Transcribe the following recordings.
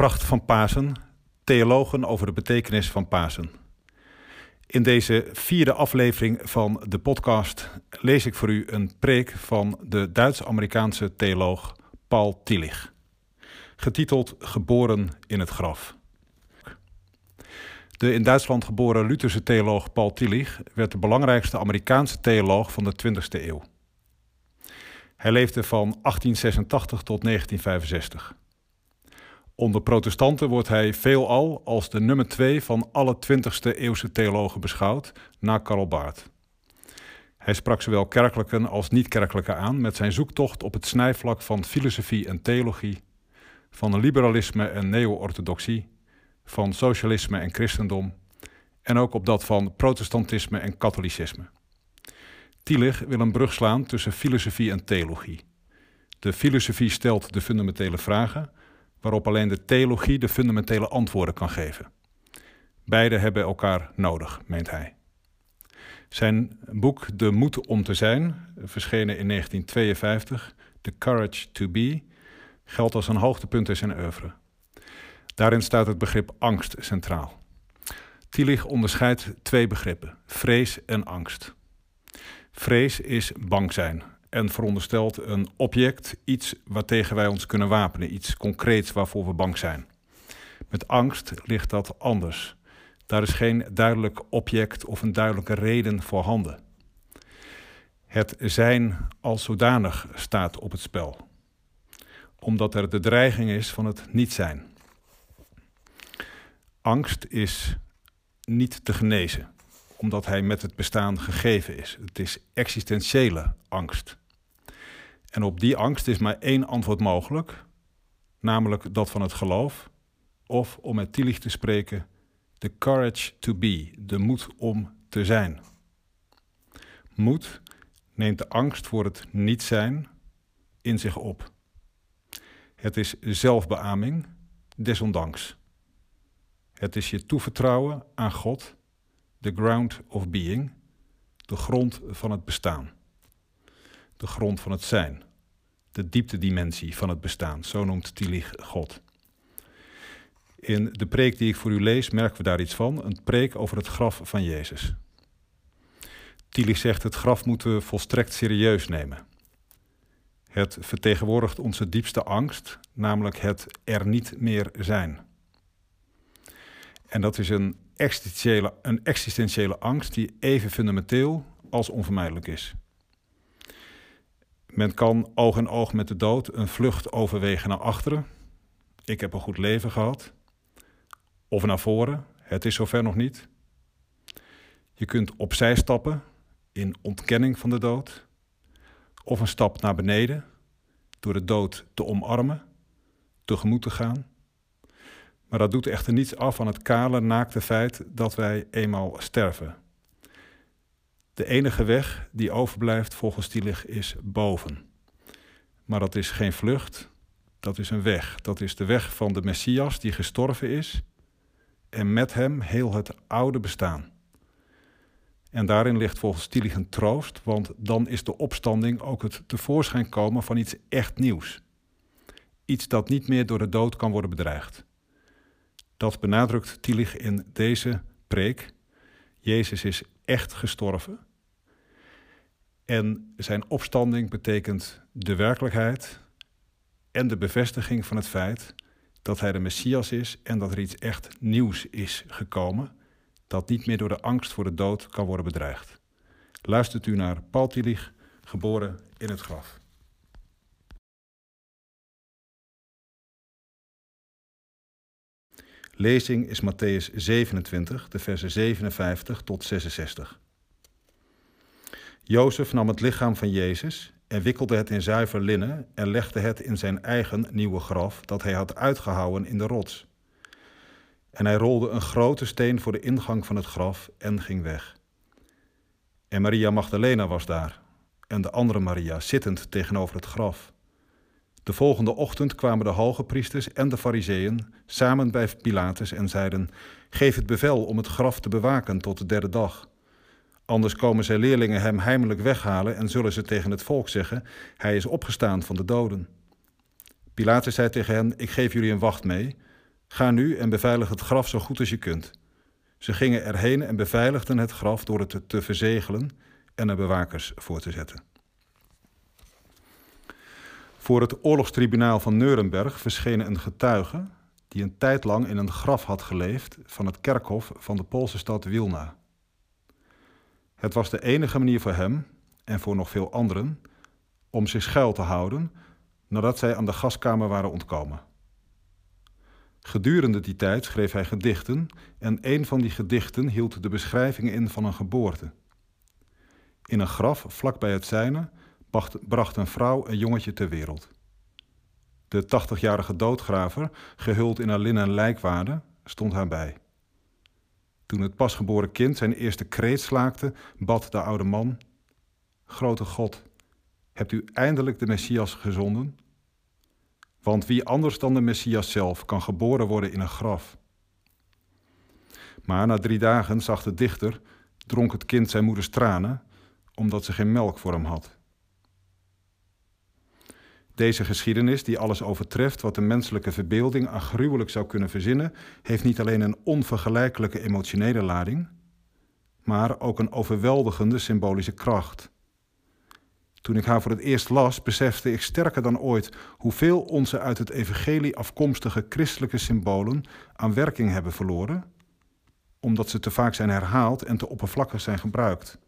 Pracht van Pasen, theologen over de betekenis van Pasen. In deze vierde aflevering van de podcast lees ik voor u een preek van de Duits-Amerikaanse theoloog Paul Tillich, getiteld Geboren in het graf. De in Duitsland geboren Lutherse theoloog Paul Tillich werd de belangrijkste Amerikaanse theoloog van de 20e eeuw. Hij leefde van 1886 tot 1965. Onder protestanten wordt hij veelal als de nummer twee van alle 20e eeuwse theologen beschouwd, na Karl Barth. Hij sprak zowel kerkelijken als niet-kerkelijke aan met zijn zoektocht op het snijvlak van filosofie en theologie, van liberalisme en neo-orthodoxie, van socialisme en christendom en ook op dat van protestantisme en katholicisme. Tillich wil een brug slaan tussen filosofie en theologie. De filosofie stelt de fundamentele vragen, waarop alleen de theologie de fundamentele antwoorden kan geven. Beide hebben elkaar nodig, meent hij. Zijn boek De Moed om te zijn, verschenen in 1952, The Courage to Be, geldt als een hoogtepunt in zijn oeuvre. Daarin staat het begrip angst centraal. Tillich onderscheidt twee begrippen: vrees en angst. Vrees is bang zijn en veronderstelt een object, iets waartegen wij ons kunnen wapenen, iets concreets waarvoor we bang zijn. Met angst ligt dat anders. Daar is geen duidelijk object of een duidelijke reden voorhanden. Het zijn als zodanig staat op het spel, omdat er de dreiging is van het niet zijn. Angst is niet te genezen, omdat hij met het bestaan gegeven is. Het is existentiële angst. En op die angst is maar één antwoord mogelijk, namelijk dat van het geloof, of om met Tillich te spreken, the courage to be, de moed om te zijn. Moed neemt de angst voor het niet zijn in zich op. Het is zelfbeaming, desondanks. Het is je toevertrouwen aan God, the ground of being, de grond van het bestaan. De grond van het zijn, de dieptedimensie van het bestaan, zo noemt Tillich God. In de preek die ik voor u lees, merken we daar iets van, een preek over het graf van Jezus. Tillich zegt, het graf moeten we volstrekt serieus nemen. Het vertegenwoordigt onze diepste angst, namelijk het er niet meer zijn. En dat is een existentiële, een existentiële angst die even fundamenteel als onvermijdelijk is. Men kan oog in oog met de dood een vlucht overwegen naar achteren. Ik heb een goed leven gehad. Of naar voren. Het is zover nog niet. Je kunt opzij stappen in ontkenning van de dood. Of een stap naar beneden door de dood te omarmen, tegemoet te gaan. Maar dat doet echter niets af aan het kale, naakte feit dat wij eenmaal sterven. De enige weg die overblijft volgens Tillich is boven. Maar dat is geen vlucht, dat is een weg. Dat is de weg van de Messias die gestorven is en met hem heel het oude bestaan. En daarin ligt volgens Tillich een troost, want dan is de opstanding ook het tevoorschijn komen van iets echt nieuws. Iets dat niet meer door de dood kan worden bedreigd. Dat benadrukt Tillich in deze preek. Jezus is echt gestorven. En zijn opstanding betekent de werkelijkheid en de bevestiging van het feit dat hij de Messias is en dat er iets echt nieuws is gekomen, dat niet meer door de angst voor de dood kan worden bedreigd. Luistert u naar Paul Tillich, geboren in het graf. Lezing is Matthäus 27, de versen 57 tot 66. Jozef nam het lichaam van Jezus en wikkelde het in zuiver linnen en legde het in zijn eigen nieuwe graf dat hij had uitgehouwen in de rots. En hij rolde een grote steen voor de ingang van het graf en ging weg. En Maria Magdalena was daar en de andere Maria zittend tegenover het graf. De volgende ochtend kwamen de hoge priesters en de fariseeën samen bij Pilatus en zeiden: Geef het bevel om het graf te bewaken tot de derde dag. Anders komen zijn leerlingen hem heimelijk weghalen en zullen ze tegen het volk zeggen: Hij is opgestaan van de doden. Pilatus zei tegen hen: Ik geef jullie een wacht mee. Ga nu en beveilig het graf zo goed als je kunt. Ze gingen erheen en beveiligden het graf door het te verzegelen en er bewakers voor te zetten. Voor het oorlogstribunaal van Nuremberg verscheen een getuige die een tijd lang in een graf had geleefd van het kerkhof van de Poolse stad Wilna. Het was de enige manier voor hem en voor nog veel anderen om zich schuil te houden nadat zij aan de gaskamer waren ontkomen. Gedurende die tijd schreef hij gedichten en een van die gedichten hield de beschrijving in van een geboorte. In een graf vlakbij het zijne bracht een vrouw een jongetje ter wereld. De tachtigjarige doodgraver, gehuld in haar linnen lijkwade, stond haar bij. Toen het pasgeboren kind zijn eerste kreet slaakte, bad de oude man: Grote God, hebt u eindelijk de Messias gezonden? Want wie anders dan de Messias zelf kan geboren worden in een graf? Maar na drie dagen zag de dichter, dronk het kind zijn moeders tranen, omdat ze geen melk voor hem had. Deze geschiedenis, die alles overtreft wat de menselijke verbeelding aan gruwelijk zou kunnen verzinnen, heeft niet alleen een onvergelijkelijke emotionele lading, maar ook een overweldigende symbolische kracht. Toen ik haar voor het eerst las, besefte ik sterker dan ooit hoeveel onze uit het evangelie afkomstige christelijke symbolen aan werking hebben verloren, omdat ze te vaak zijn herhaald en te oppervlakkig zijn gebruikt.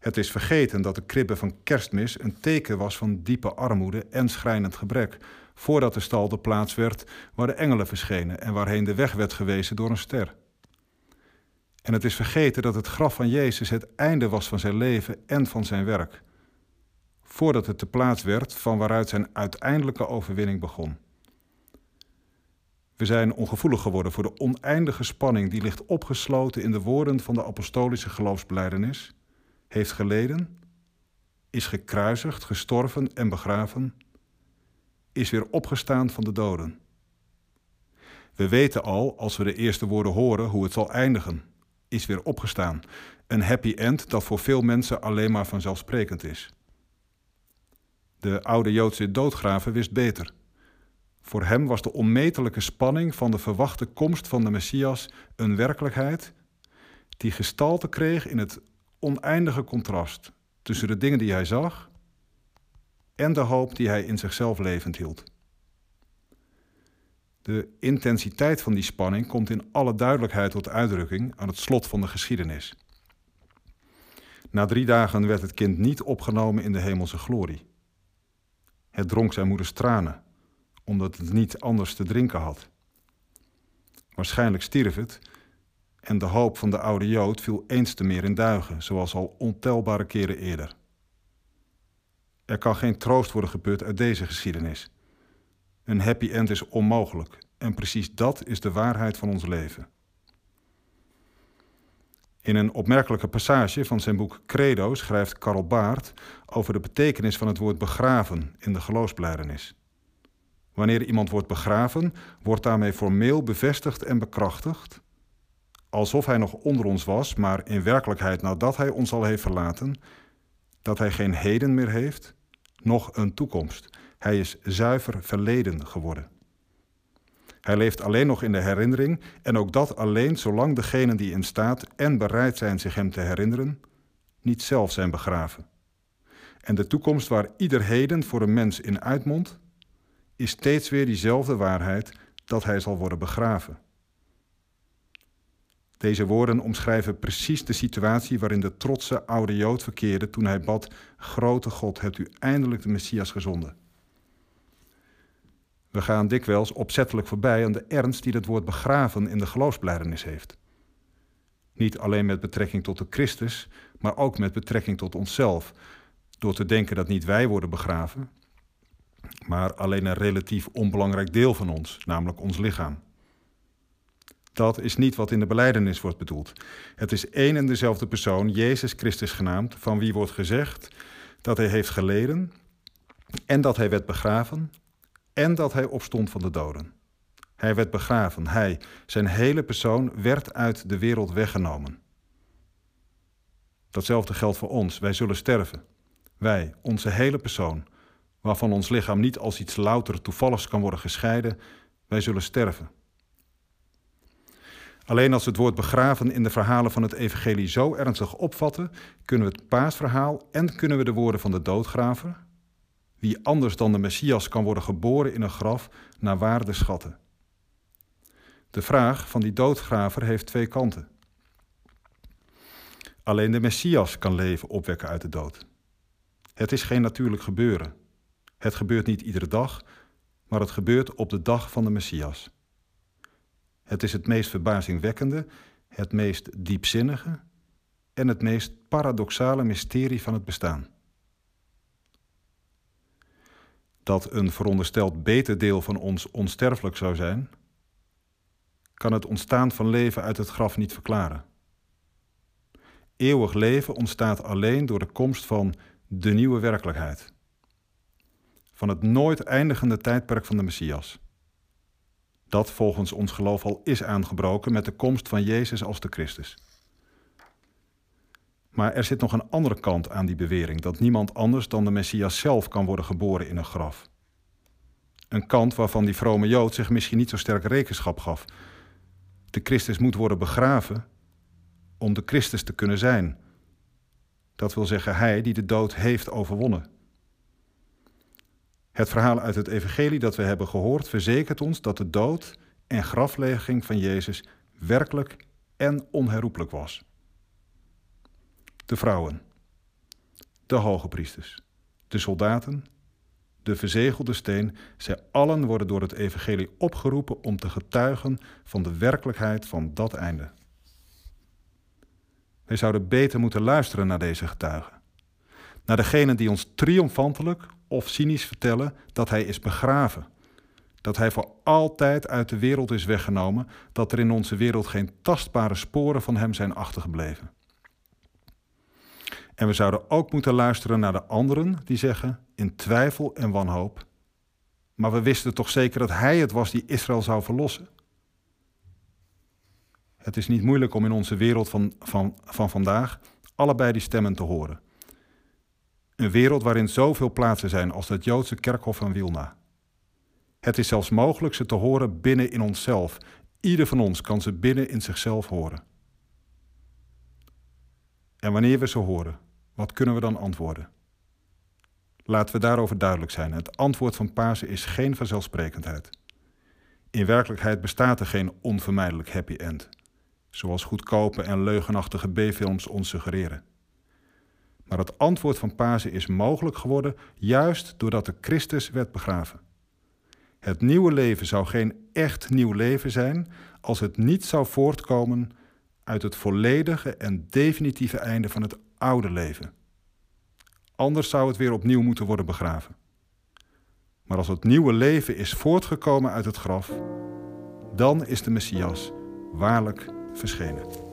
Het is vergeten dat de kribbe van kerstmis een teken was van diepe armoede en schrijnend gebrek, voordat de stal de plaats werd waar de engelen verschenen en waarheen de weg werd gewezen door een ster. En het is vergeten dat het graf van Jezus het einde was van zijn leven en van zijn werk, voordat het de plaats werd van waaruit zijn uiteindelijke overwinning begon. We zijn ongevoelig geworden voor de oneindige spanning die ligt opgesloten in de woorden van de apostolische geloofsbeleidenis heeft geleden, is gekruisigd, gestorven en begraven, is weer opgestaan van de doden. We weten al, als we de eerste woorden horen, hoe het zal eindigen. Is weer opgestaan. Een happy end dat voor veel mensen alleen maar vanzelfsprekend is. De oude Joodse doodgraver wist beter. Voor hem was de onmetelijke spanning van de verwachte komst van de Messias een werkelijkheid die gestalte kreeg in het oneindige contrast tussen de dingen die hij zag en de hoop die hij in zichzelf levend hield. De intensiteit van die spanning komt in alle duidelijkheid tot uitdrukking aan het slot van de geschiedenis. Na drie dagen werd het kind niet opgenomen in de hemelse glorie. Het dronk zijn moeders tranen, omdat het niet anders te drinken had. Waarschijnlijk stierf het en de hoop van de oude Jood viel eens te meer in duigen, zoals al ontelbare keren eerder. Er kan geen troost worden geput uit deze geschiedenis. Een happy end is onmogelijk en precies dat is de waarheid van ons leven. In een opmerkelijke passage van zijn boek Credo schrijft Karl Baart over de betekenis van het woord begraven in de geloofsblijdenis. Wanneer iemand wordt begraven, wordt daarmee formeel bevestigd en bekrachtigd alsof hij nog onder ons was, maar in werkelijkheid nadat hij ons al heeft verlaten, dat hij geen heden meer heeft, nog een toekomst. Hij is zuiver verleden geworden. Hij leeft alleen nog in de herinnering en ook dat alleen zolang degenen die in staat en bereid zijn zich hem te herinneren, niet zelf zijn begraven. En de toekomst waar ieder heden voor een mens in uitmondt, is steeds weer diezelfde waarheid dat hij zal worden begraven. Deze woorden omschrijven precies de situatie waarin de trotse oude Jood verkeerde toen hij bad: Grote God, hebt u eindelijk de Messias gezonden. We gaan dikwijls opzettelijk voorbij aan de ernst die het woord begraven in de geloofsblijdenis heeft. Niet alleen met betrekking tot de Christus, maar ook met betrekking tot onszelf, door te denken dat niet wij worden begraven, maar alleen een relatief onbelangrijk deel van ons, namelijk ons lichaam. Dat is niet wat in de beleidenis wordt bedoeld. Het is één en dezelfde persoon, Jezus Christus genaamd, van wie wordt gezegd dat hij heeft geleden en dat hij werd begraven en dat hij opstond van de doden. Hij werd begraven, hij, zijn hele persoon, werd uit de wereld weggenomen. Datzelfde geldt voor ons, wij zullen sterven. Wij, onze hele persoon, waarvan ons lichaam niet als iets louter toevalligs kan worden gescheiden, Wij zullen sterven. Alleen als we het woord begraven in de verhalen van het evangelie zo ernstig opvatten, kunnen we het paasverhaal en kunnen we de woorden van de doodgraver, wie anders dan de Messias kan worden geboren in een graf, naar waarde schatten. De vraag van die doodgraver heeft twee kanten. Alleen de Messias kan leven opwekken uit de dood. Het is geen natuurlijk gebeuren. Het gebeurt niet iedere dag, maar het gebeurt op de dag van de Messias. Het is het meest verbazingwekkende, het meest diepzinnige en het meest paradoxale mysterie van het bestaan. Dat een verondersteld beter deel van ons onsterfelijk zou zijn, kan het ontstaan van leven uit het graf niet verklaren. Eeuwig leven ontstaat alleen door de komst van de nieuwe werkelijkheid. Van het nooit eindigende tijdperk van de Messias. Dat volgens ons geloof al is aangebroken met de komst van Jezus als de Christus. Maar er zit nog een andere kant aan die bewering: dat niemand anders dan de Messias zelf kan worden geboren in een graf. Een kant waarvan die vrome Jood zich misschien niet zo sterk rekenschap gaf. De Christus moet worden begraven om de Christus te kunnen zijn. Dat wil zeggen, hij die de dood heeft overwonnen. Het verhaal uit het Evangelie dat we hebben gehoord verzekert ons dat de dood en graflegging van Jezus werkelijk en onherroepelijk was. De vrouwen, de hoge priesters, de soldaten, de verzegelde steen, zij allen worden door het Evangelie opgeroepen om te getuigen van de werkelijkheid van dat einde. Wij zouden beter moeten luisteren naar deze getuigen. Naar degenen die ons triomfantelijk of cynisch vertellen dat hij is begraven. Dat hij voor altijd uit de wereld is weggenomen, dat er in onze wereld geen tastbare sporen van hem zijn achtergebleven. En we zouden ook moeten luisteren naar de anderen die zeggen, in twijfel en wanhoop, maar we wisten toch zeker dat hij het was die Israël zou verlossen. Het is niet moeilijk om in onze wereld van, van, van vandaag allebei die stemmen te horen. Een wereld waarin zoveel plaatsen zijn als het Joodse kerkhof van Wilna. Het is zelfs mogelijk ze te horen binnen in onszelf. Ieder van ons kan ze binnen in zichzelf horen. En wanneer we ze horen, wat kunnen we dan antwoorden? Laten we daarover duidelijk zijn. Het antwoord van Pasen is geen vanzelfsprekendheid. In werkelijkheid bestaat er geen onvermijdelijk happy end, zoals goedkope en leugenachtige B-films ons suggereren. Maar het antwoord van Pasen is mogelijk geworden juist doordat de Christus werd begraven. Het nieuwe leven zou geen echt nieuw leven zijn als het niet zou voortkomen uit het volledige en definitieve einde van het oude leven. Anders zou het weer opnieuw moeten worden begraven. Maar als het nieuwe leven is voortgekomen uit het graf, dan is de Messias waarlijk verschenen.